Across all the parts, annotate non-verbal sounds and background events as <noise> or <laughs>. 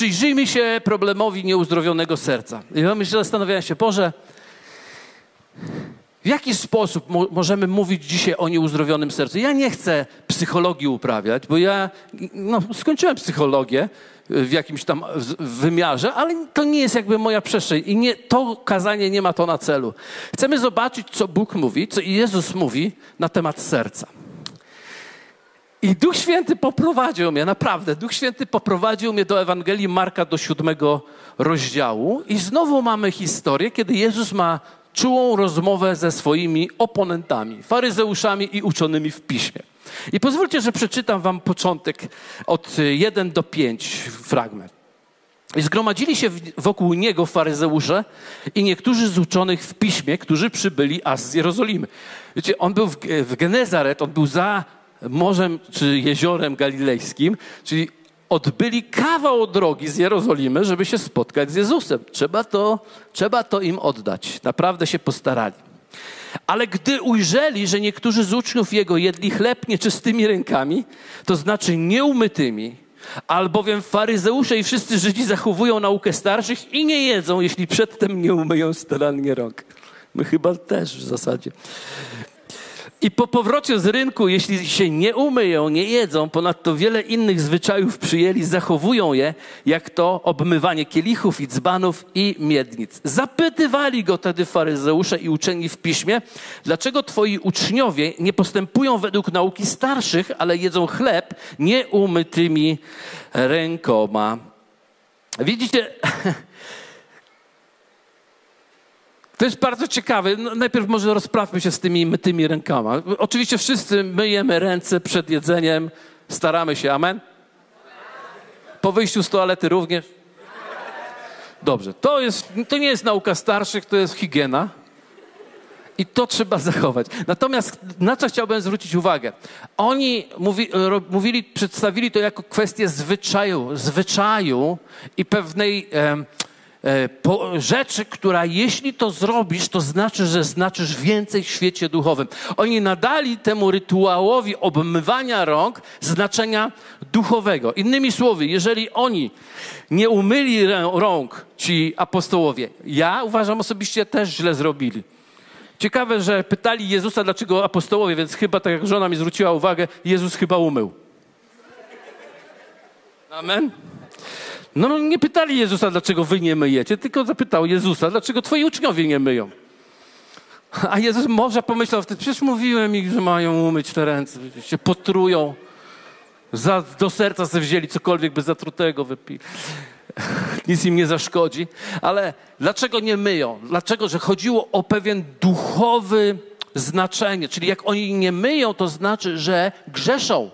przyjrzyjmy się problemowi nieuzdrowionego serca. I ja myślę, zastanawiałem się, Boże, w jaki sposób mo możemy mówić dzisiaj o nieuzdrowionym sercu? Ja nie chcę psychologii uprawiać, bo ja no, skończyłem psychologię w jakimś tam wymiarze, ale to nie jest jakby moja przestrzeń i nie, to kazanie nie ma to na celu. Chcemy zobaczyć, co Bóg mówi, co Jezus mówi na temat serca. I Duch Święty poprowadził mnie, naprawdę, Duch Święty poprowadził mnie do Ewangelii Marka do siódmego rozdziału i znowu mamy historię, kiedy Jezus ma czułą rozmowę ze swoimi oponentami, faryzeuszami i uczonymi w piśmie. I pozwólcie, że przeczytam wam początek od 1 do 5 fragment. I zgromadzili się wokół niego faryzeusze i niektórzy z uczonych w piśmie, którzy przybyli aż z Jerozolimy. Wiecie, on był w, w Genezaret, on był za morzem czy jeziorem galilejskim, czyli odbyli kawał drogi z Jerozolimy, żeby się spotkać z Jezusem. Trzeba to, trzeba to im oddać. Naprawdę się postarali. Ale gdy ujrzeli, że niektórzy z uczniów jego jedli chleb nieczystymi rękami, to znaczy nieumytymi, albowiem faryzeusze i wszyscy Żydzi zachowują naukę starszych i nie jedzą, jeśli przedtem nie umyją starannie rąk. My chyba też w zasadzie. I po powrocie z rynku, jeśli się nie umyją, nie jedzą, ponadto wiele innych zwyczajów przyjęli, zachowują je, jak to obmywanie kielichów i dzbanów i miednic. Zapytywali go tedy faryzeusze i uczeni w piśmie, dlaczego twoi uczniowie nie postępują według nauki starszych, ale jedzą chleb nieumytymi rękoma. Widzicie, <laughs> To jest bardzo ciekawe. No, najpierw może rozprawmy się z tymi mytymi rękoma. Oczywiście wszyscy myjemy ręce przed jedzeniem, staramy się, amen? Po wyjściu z toalety również? Dobrze, to, jest, to nie jest nauka starszych, to jest higiena. I to trzeba zachować. Natomiast na co chciałbym zwrócić uwagę? Oni mówi, mówili, przedstawili to jako kwestię zwyczaju, zwyczaju i pewnej. Rzeczy, która jeśli to zrobisz, to znaczy, że znaczysz więcej w świecie duchowym. Oni nadali temu rytuałowi obmywania rąk znaczenia duchowego. Innymi słowy, jeżeli oni nie umyli rąk, ci apostołowie, ja uważam osobiście też źle zrobili. Ciekawe, że pytali Jezusa, dlaczego apostołowie, więc chyba tak jak żona mi zwróciła uwagę, Jezus chyba umył. Amen. No, no nie pytali Jezusa, dlaczego wy nie myjecie, tylko zapytał Jezusa, dlaczego twoi uczniowie nie myją. A Jezus może pomyślał wtedy, przecież mówiłem ich, że mają umyć te ręce, się potrują. Za, do serca sobie wzięli cokolwiek by zatrutego wypili. <laughs> Nic im nie zaszkodzi. Ale dlaczego nie myją? Dlaczego? Że chodziło o pewien duchowy znaczenie. Czyli jak oni nie myją, to znaczy, że grzeszą.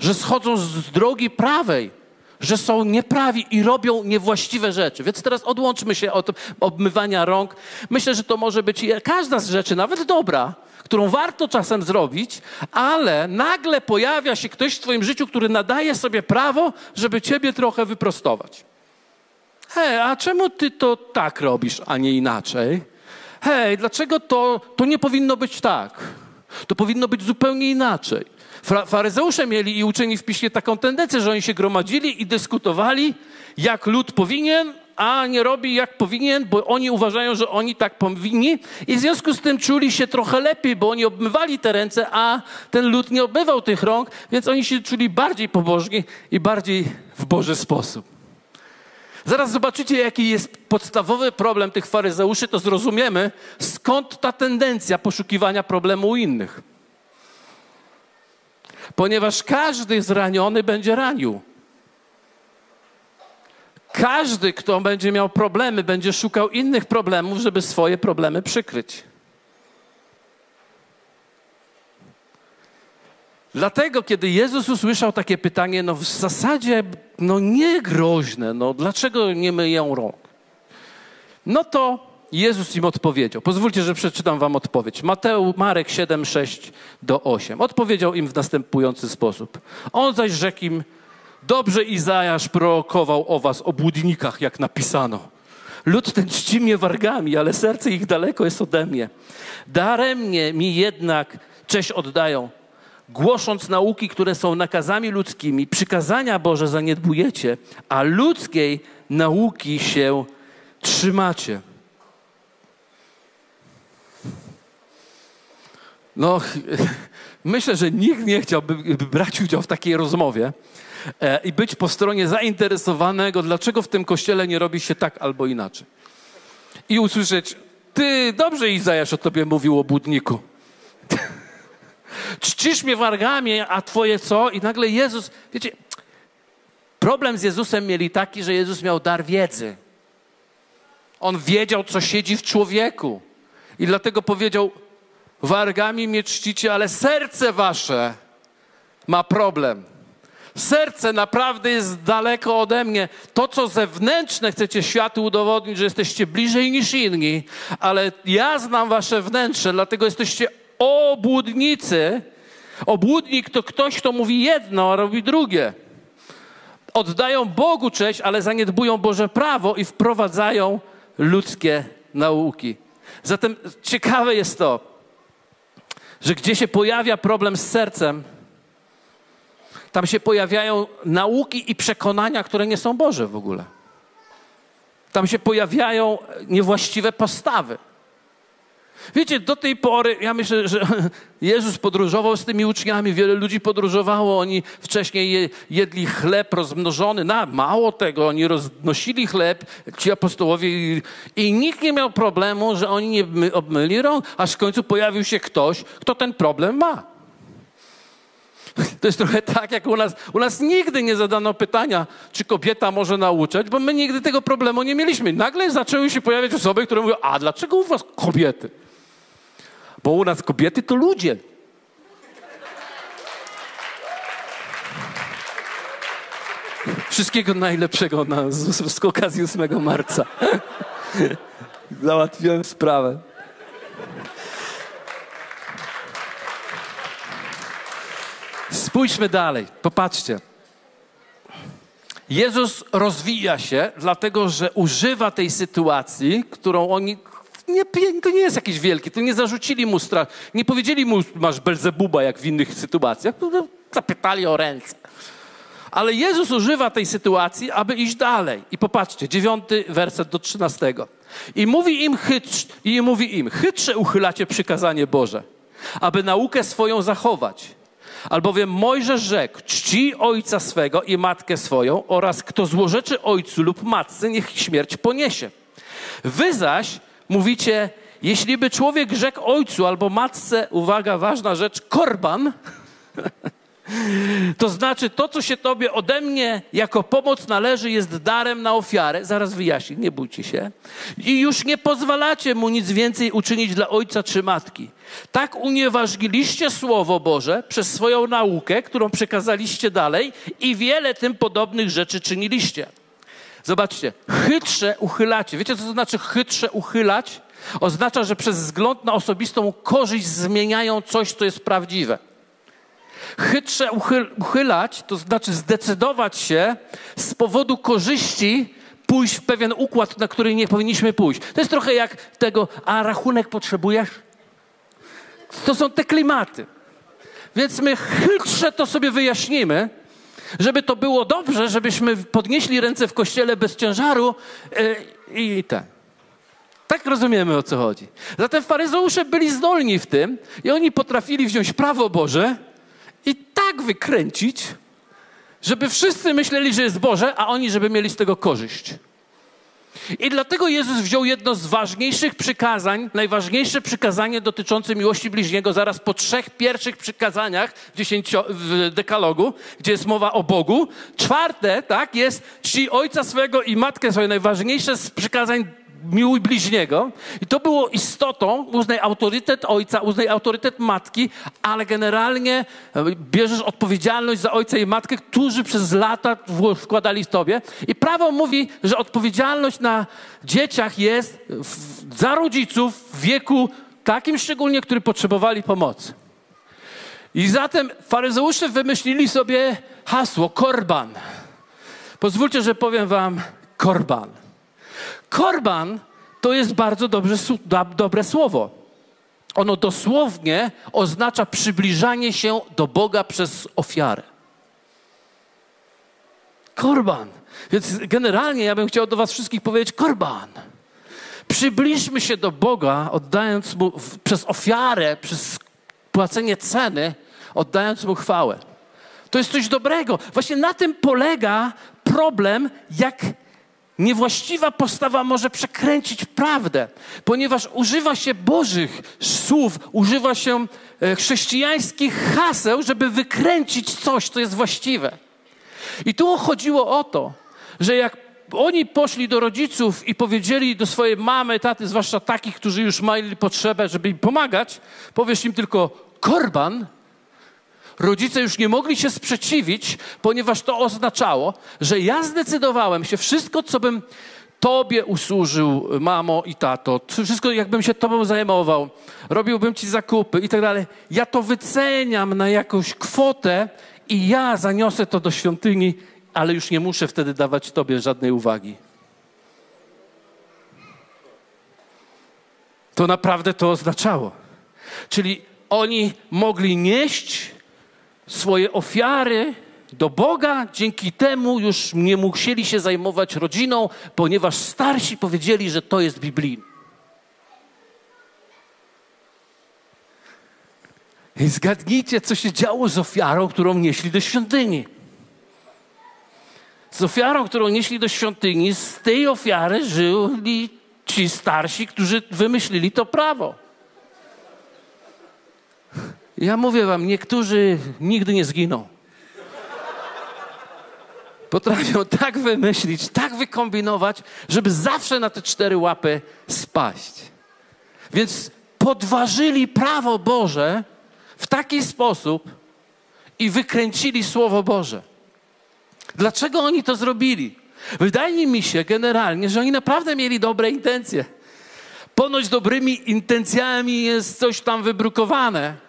Że schodzą z drogi prawej że są nieprawi i robią niewłaściwe rzeczy. Więc teraz odłączmy się od obmywania rąk. Myślę, że to może być każda z rzeczy, nawet dobra, którą warto czasem zrobić, ale nagle pojawia się ktoś w Twoim życiu, który nadaje sobie prawo, żeby Ciebie trochę wyprostować. Hej, a czemu Ty to tak robisz, a nie inaczej? Hej, dlaczego to, to nie powinno być tak? To powinno być zupełnie inaczej. Faryzeusze mieli i uczeni w piśmie taką tendencję, że oni się gromadzili i dyskutowali, jak lud powinien, a nie robi jak powinien, bo oni uważają, że oni tak powinni i w związku z tym czuli się trochę lepiej, bo oni obmywali te ręce, a ten lud nie obmywał tych rąk, więc oni się czuli bardziej pobożni i bardziej w Boży sposób. Zaraz zobaczycie, jaki jest podstawowy problem tych faryzeuszy, to zrozumiemy, skąd ta tendencja poszukiwania problemu u innych ponieważ każdy zraniony będzie ranił. Każdy, kto będzie miał problemy, będzie szukał innych problemów, żeby swoje problemy przykryć. Dlatego, kiedy Jezus usłyszał takie pytanie, no w zasadzie no nie groźne, no dlaczego nie myją rąk? No to Jezus im odpowiedział. Pozwólcie, że przeczytam wam odpowiedź. Mateusz, Marek 7, 6 do 8. Odpowiedział im w następujący sposób. On zaś rzekł im, dobrze Izajasz prorokował o was, o błudnikach, jak napisano. Lud ten czci mnie wargami, ale serce ich daleko jest ode mnie. Daremnie mi jednak cześć oddają, głosząc nauki, które są nakazami ludzkimi, przykazania Boże zaniedbujecie, a ludzkiej nauki się trzymacie. No, <laughs> myślę, że nikt nie chciałby brać udziału w takiej rozmowie e, i być po stronie zainteresowanego, dlaczego w tym kościele nie robi się tak albo inaczej. I usłyszeć, ty, dobrze Izajasz o tobie mówił o budniku. <laughs> Czcisz mnie wargami, a twoje co? I nagle Jezus, wiecie, problem z Jezusem mieli taki, że Jezus miał dar wiedzy. On wiedział, co siedzi w człowieku. I dlatego powiedział, wargami mnie czcicie, ale serce wasze ma problem. Serce naprawdę jest daleko ode mnie. To, co zewnętrzne, chcecie światu udowodnić, że jesteście bliżej niż inni, ale ja znam wasze wnętrze, dlatego jesteście obłudnicy. Obłudnik to ktoś, kto mówi jedno, a robi drugie. Oddają Bogu cześć, ale zaniedbują Boże prawo i wprowadzają ludzkie nauki. Zatem ciekawe jest to, że gdzie się pojawia problem z sercem, tam się pojawiają nauki i przekonania, które nie są Boże w ogóle. Tam się pojawiają niewłaściwe postawy. Wiecie, do tej pory, ja myślę, że <laughs> Jezus podróżował z tymi uczniami, wiele ludzi podróżowało, oni wcześniej jedli chleb rozmnożony, na mało tego, oni roznosili chleb, ci apostołowie i, i nikt nie miał problemu, że oni nie obmyli rąk, aż w końcu pojawił się ktoś, kto ten problem ma. <laughs> To jest trochę tak, jak u nas. U nas nigdy nie zadano pytania, czy kobieta może nauczać, bo my nigdy tego problemu nie mieliśmy. Nagle zaczęły się pojawiać osoby, które mówią, a dlaczego u was kobiety? Bo u nas kobiety to ludzie. Wszystkiego najlepszego na, z, z okazji 8 marca. Załatwiłem sprawę. Spójrzmy dalej, popatrzcie. Jezus rozwija się, dlatego że używa tej sytuacji, którą oni nie, to nie jest jakieś wielkie, to nie zarzucili mu strach, nie powiedzieli mu, masz Belzebuba, jak w innych sytuacjach, zapytali o ręce. Ale Jezus używa tej sytuacji, aby iść dalej. I popatrzcie, dziewiąty werset do trzynastego. I mówi im chytrz, i mówi im, chytrze uchylacie przykazanie Boże, aby naukę swoją zachować. Albowiem Mojżesz rzekł, czci ojca swego i matkę swoją oraz kto złorzeczy ojcu lub matce, niech śmierć poniesie. Wy zaś mówicie, jeśli by człowiek rzekł ojcu albo matce, uwaga, ważna rzecz, korban, <laughs> to znaczy to, co się tobie ode mnie jako pomoc należy, jest darem na ofiarę. Zaraz wyjaśnię, nie bójcie się. I już nie pozwalacie mu nic więcej uczynić dla ojca czy matki. Tak unieważniliście Słowo Boże przez swoją naukę, którą przekazaliście dalej i wiele tym podobnych rzeczy czyniliście. Zobaczcie, chytrze uchylacie. Wiecie, co to znaczy chytrze uchylać? Oznacza, że przez wzgląd na osobistą korzyść zmieniają coś, co jest prawdziwe. Chytrze uchylać to znaczy zdecydować się z powodu korzyści pójść w pewien układ, na który nie powinniśmy pójść. To jest trochę jak tego, a rachunek potrzebujesz? To są te klimaty. Więc my chytrze to sobie wyjaśnimy, żeby to było dobrze, żebyśmy podnieśli ręce w kościele bez ciężaru yy, i tak. Tak rozumiemy o co chodzi. Zatem faryzeusze byli zdolni w tym i oni potrafili wziąć prawo Boże i tak wykręcić, żeby wszyscy myśleli, że jest Boże, a oni, żeby mieli z tego korzyść. I dlatego Jezus wziął jedno z ważniejszych przykazań, najważniejsze przykazanie dotyczące miłości bliźniego, zaraz po trzech pierwszych przykazaniach w, dziesięcio, w dekalogu, gdzie jest mowa o Bogu. Czwarte, tak, jest czci ojca swego i matkę swoją, najważniejsze z przykazań miłuj bliźniego. I to było istotą, uznaj autorytet ojca, uznaj autorytet matki, ale generalnie e, bierzesz odpowiedzialność za ojca i matkę, którzy przez lata wkładali w tobie. I prawo mówi, że odpowiedzialność na dzieciach jest za rodziców w wieku takim szczególnie, który potrzebowali pomocy. I zatem faryzeusze wymyślili sobie hasło korban. Pozwólcie, że powiem wam korban. Korban to jest bardzo dobrze, dobre słowo. Ono dosłownie oznacza przybliżanie się do Boga przez ofiarę. Korban. Więc generalnie ja bym chciał do Was wszystkich powiedzieć: Korban. Przybliżmy się do Boga, oddając Mu przez ofiarę, przez płacenie ceny, oddając Mu chwałę. To jest coś dobrego. Właśnie na tym polega problem, jak niewłaściwa postawa może przekręcić prawdę, ponieważ używa się Bożych słów, używa się e, chrześcijańskich haseł, żeby wykręcić coś, co jest właściwe. I tu chodziło o to, że jak oni poszli do rodziców i powiedzieli do swojej mamy, taty, zwłaszcza takich, którzy już mieli potrzebę, żeby im pomagać, powiesz im tylko korban, rodzice już nie mogli się sprzeciwić, ponieważ to oznaczało, że ja zdecydowałem się wszystko, co bym Tobie usłużył, mamo i tato, wszystko jakbym się Tobą zajmował, robiłbym Ci zakupy i tak dalej. Ja to wyceniam na jakąś kwotę i ja zaniosę to do świątyni, ale już nie muszę wtedy dawać Tobie żadnej uwagi. To naprawdę to oznaczało. Czyli oni mogli nieść swoje ofiary do Boga, dzięki temu już nie musieli się zajmować rodziną, ponieważ starsi powiedzieli, że to jest biblijne. I zgadnijcie, co się działo z ofiarą, którą nieśli do świątyni. Z ofiarą, którą nieśli do świątyni, z tej ofiary żyli ci starsi, którzy wymyślili to prawo. Ja mówię wam, niektórzy nigdy nie zginą. Potrafią tak wymyślić, tak wykombinować, żeby zawsze na te cztery łapy spaść. Więc podważyli prawo Boże w taki sposób i wykręcili Słowo Boże. Dlaczego oni to zrobili? Wydaje mi się generalnie, że oni naprawdę mieli dobre intencje. Ponoć dobrymi intencjami jest coś tam wybrukowane.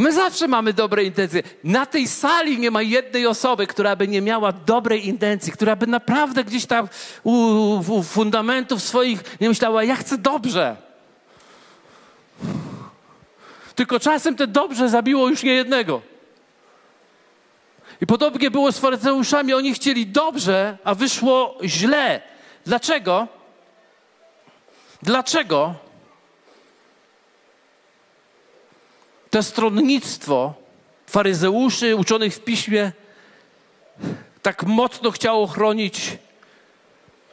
My zawsze mamy dobre intencje. Na tej sali nie ma jednej osoby, która by nie miała dobrej intencji, która by naprawdę gdzieś tam u, u fundamentów swoich nie myślała, ja chcę dobrze. Tylko czasem te dobrze zabiło już nie jednego. I podobnie było z faryzeuszami. Oni chcieli dobrze, a wyszło źle. Dlaczego? Dlaczego? To stronnictwo faryzeuszy uczonych w piśmie tak mocno chciało chronić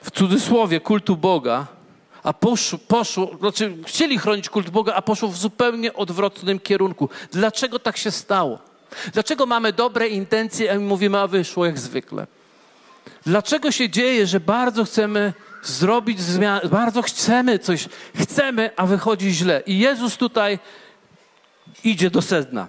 w cudzysłowie kultu Boga, a poszło, poszło, znaczy chcieli chronić kult Boga, a poszło w zupełnie odwrotnym kierunku. Dlaczego tak się stało? Dlaczego mamy dobre intencje, a mówimy, a wyszło jak zwykle? Dlaczego się dzieje, że bardzo chcemy zrobić zmianę, bardzo chcemy coś, chcemy, a wychodzi źle? I Jezus tutaj idzie do sedna.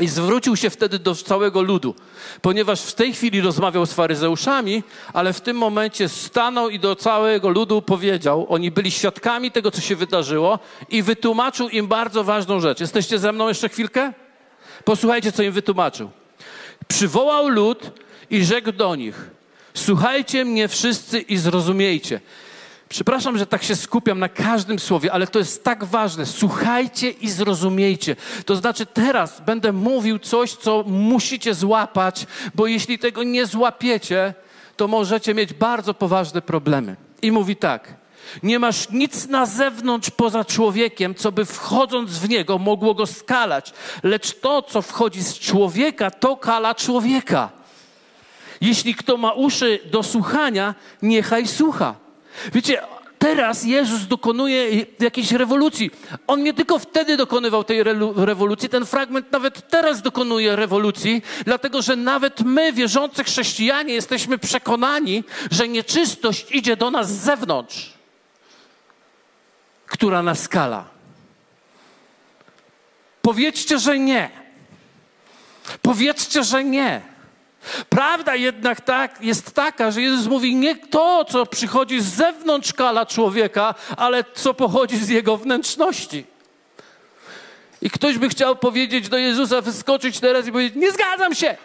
I zwrócił się wtedy do całego ludu, ponieważ w tej chwili rozmawiał z faryzeuszami, ale w tym momencie stanął i do całego ludu powiedział, oni byli świadkami tego, co się wydarzyło i wytłumaczył im bardzo ważną rzecz. Jesteście ze mną jeszcze chwilkę? Posłuchajcie, co im wytłumaczył. Przywołał lud i rzekł do nich: Słuchajcie mnie wszyscy i zrozumiejcie. Przepraszam, że tak się skupiam na każdym słowie, ale to jest tak ważne. Słuchajcie i zrozumiejcie. To znaczy, teraz będę mówił coś, co musicie złapać, bo jeśli tego nie złapiecie, to możecie mieć bardzo poważne problemy. I mówi tak: Nie masz nic na zewnątrz poza człowiekiem, co by wchodząc w niego mogło go skalać, lecz to, co wchodzi z człowieka, to kala człowieka. Jeśli kto ma uszy do słuchania, niechaj słucha. Wiecie, teraz Jezus dokonuje jakiejś rewolucji. On nie tylko wtedy dokonywał tej rewolucji, ten fragment nawet teraz dokonuje rewolucji, dlatego że nawet my, wierzący chrześcijanie, jesteśmy przekonani, że nieczystość idzie do nas z zewnątrz, która nas skala. Powiedzcie, że nie. Powiedzcie, że nie. Prawda jednak tak, jest taka, że Jezus mówi nie to, co przychodzi z zewnątrz kala człowieka, ale co pochodzi z jego wnętrzności. I ktoś by chciał powiedzieć do Jezusa, wyskoczyć teraz i powiedzieć: Nie zgadzam się.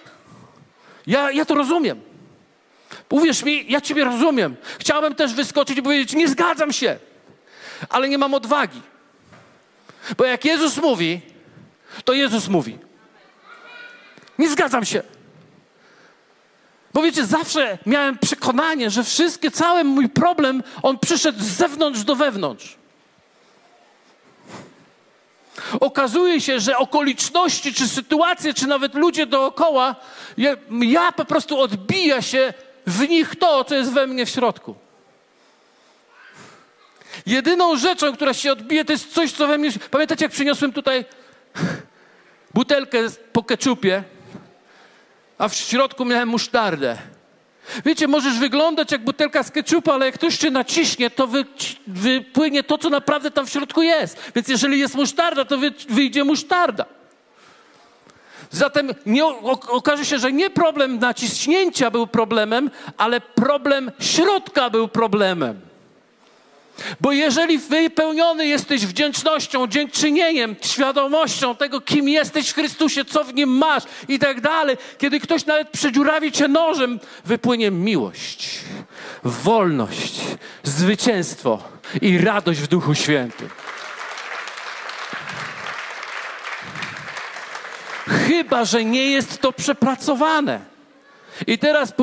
Ja, ja to rozumiem. Uwierz mi, ja Ciebie rozumiem. Chciałbym też wyskoczyć i powiedzieć: Nie zgadzam się, ale nie mam odwagi. Bo jak Jezus mówi, to Jezus mówi. Nie zgadzam się. Bo wiecie, zawsze miałem przekonanie, że wszystkie, cały mój problem, on przyszedł z zewnątrz do wewnątrz. Okazuje się, że okoliczności, czy sytuacje, czy nawet ludzie dookoła, ja, ja po prostu odbija się w nich to, co jest we mnie w środku. Jedyną rzeczą, która się odbije, to jest coś, co we mnie. Pamiętacie, jak przyniosłem tutaj butelkę po keczupie, a w środku miałem musztardę. Wiecie, możesz wyglądać jak butelka z keczupa, ale jak ktoś cię naciśnie, to wy, wypłynie to, co naprawdę tam w środku jest. Więc jeżeli jest musztarda, to wy, wyjdzie musztarda. Zatem nie, okaże się, że nie problem naciśnięcia był problemem, ale problem środka był problemem. Bo jeżeli wypełniony jesteś wdzięcznością, dziękczynieniem, świadomością tego, kim jesteś w Chrystusie, co w nim masz i tak dalej, kiedy ktoś nawet przedziurawi cię nożem, wypłynie miłość, wolność, zwycięstwo i radość w Duchu Świętym. Chyba, że nie jest to przepracowane. I teraz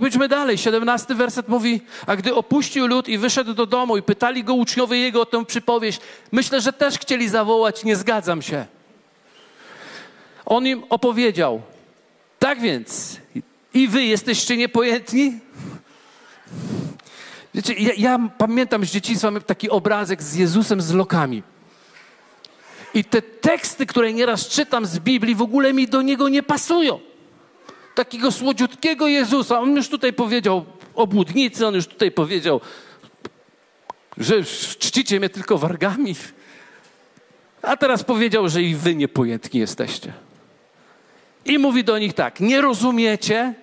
pójdźmy dalej. 17 werset mówi, a gdy opuścił lud i wyszedł do domu i pytali go uczniowie jego o tę przypowieść, myślę, że też chcieli zawołać, nie zgadzam się. On im opowiedział, tak więc i wy jesteście niepojętni? Wiecie, ja, ja pamiętam z dzieciństwa taki obrazek z Jezusem z lokami. I te teksty, które nieraz czytam z Biblii, w ogóle mi do niego nie pasują takiego słodziutkiego Jezusa. On już tutaj powiedział o błudnicy, on już tutaj powiedział, że czcicie mnie tylko wargami. A teraz powiedział, że i wy niepojętni jesteście. I mówi do nich tak: Nie rozumiecie,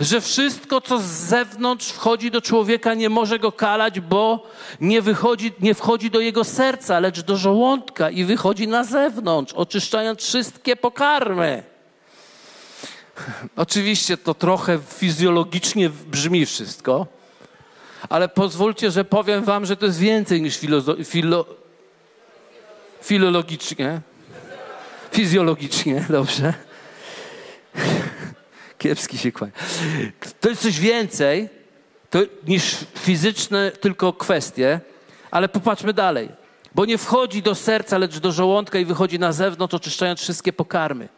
że wszystko, co z zewnątrz wchodzi do człowieka, nie może go kalać, bo nie, wychodzi, nie wchodzi do jego serca, lecz do żołądka i wychodzi na zewnątrz, oczyszczając wszystkie pokarmy. Oczywiście to trochę fizjologicznie brzmi wszystko, ale pozwólcie, że powiem wam, że to jest więcej niż filozo- filo- filologicznie. Fizjologicznie, dobrze. Kiepski się kłania. To jest coś więcej to, niż fizyczne tylko kwestie, ale popatrzmy dalej. Bo nie wchodzi do serca, lecz do żołądka i wychodzi na zewnątrz, oczyszczając wszystkie pokarmy.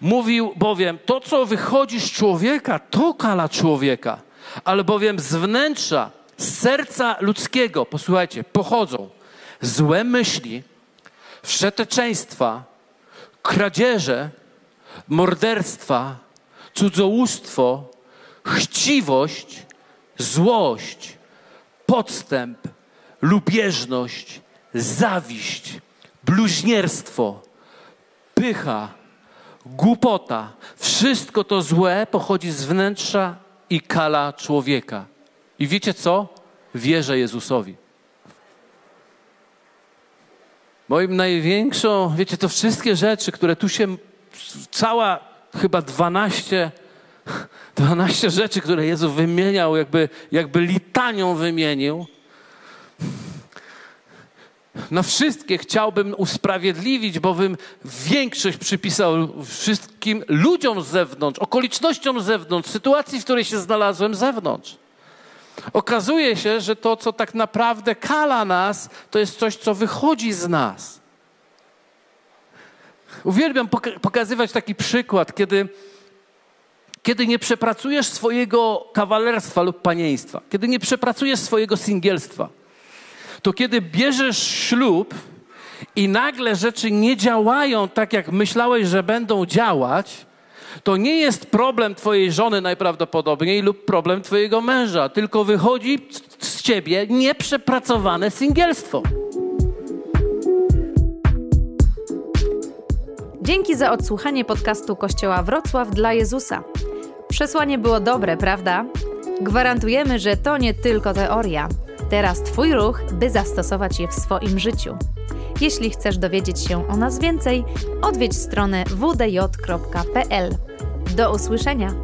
Mówił bowiem, to co wychodzi z człowieka, to kala człowieka, albowiem z wnętrza, z serca ludzkiego, posłuchajcie, pochodzą złe myśli, wszeteczeństwa, kradzieże, morderstwa, cudzołóstwo, chciwość, złość, podstęp, lubieżność, zawiść, bluźnierstwo, pycha, głupota, wszystko to złe pochodzi z wnętrza i kala człowieka. I wiecie co? Wierzę Jezusowi. Moim największą, wiecie, to wszystkie rzeczy, które tu się, cała chyba 12, 12 rzeczy, które Jezus wymieniał, jakby, jakby litanią wymienił, na wszystkie chciałbym usprawiedliwić, bowiem większość przypisał wszystkim ludziom z zewnątrz, okolicznościom z zewnątrz, sytuacji, w której się znalazłem z zewnątrz. Okazuje się, że to, co tak naprawdę kala nas, to jest coś, co wychodzi z nas. Uwielbiam pokazywać taki przykład, kiedy, kiedy nie przepracujesz swojego kawalerstwa lub panieństwa, kiedy nie przepracujesz swojego singielstwa to kiedy bierzesz ślub i nagle rzeczy nie działają tak, jak myślałeś, że będą działać, to nie jest problem Twojej żony najprawdopodobniej lub problem Twojego męża, tylko wychodzi z Ciebie nieprzepracowane singielstwo. Dzięki za odsłuchanie podcastu Kościoła Wrocław dla Jezusa. Przesłanie było dobre, prawda? Gwarantujemy, że to nie tylko teoria. Teraz Twój ruch, by zastosować je w swoim życiu. Jeśli chcesz dowiedzieć się o nas więcej, odwiedź stronę wdj.pl. Do usłyszenia!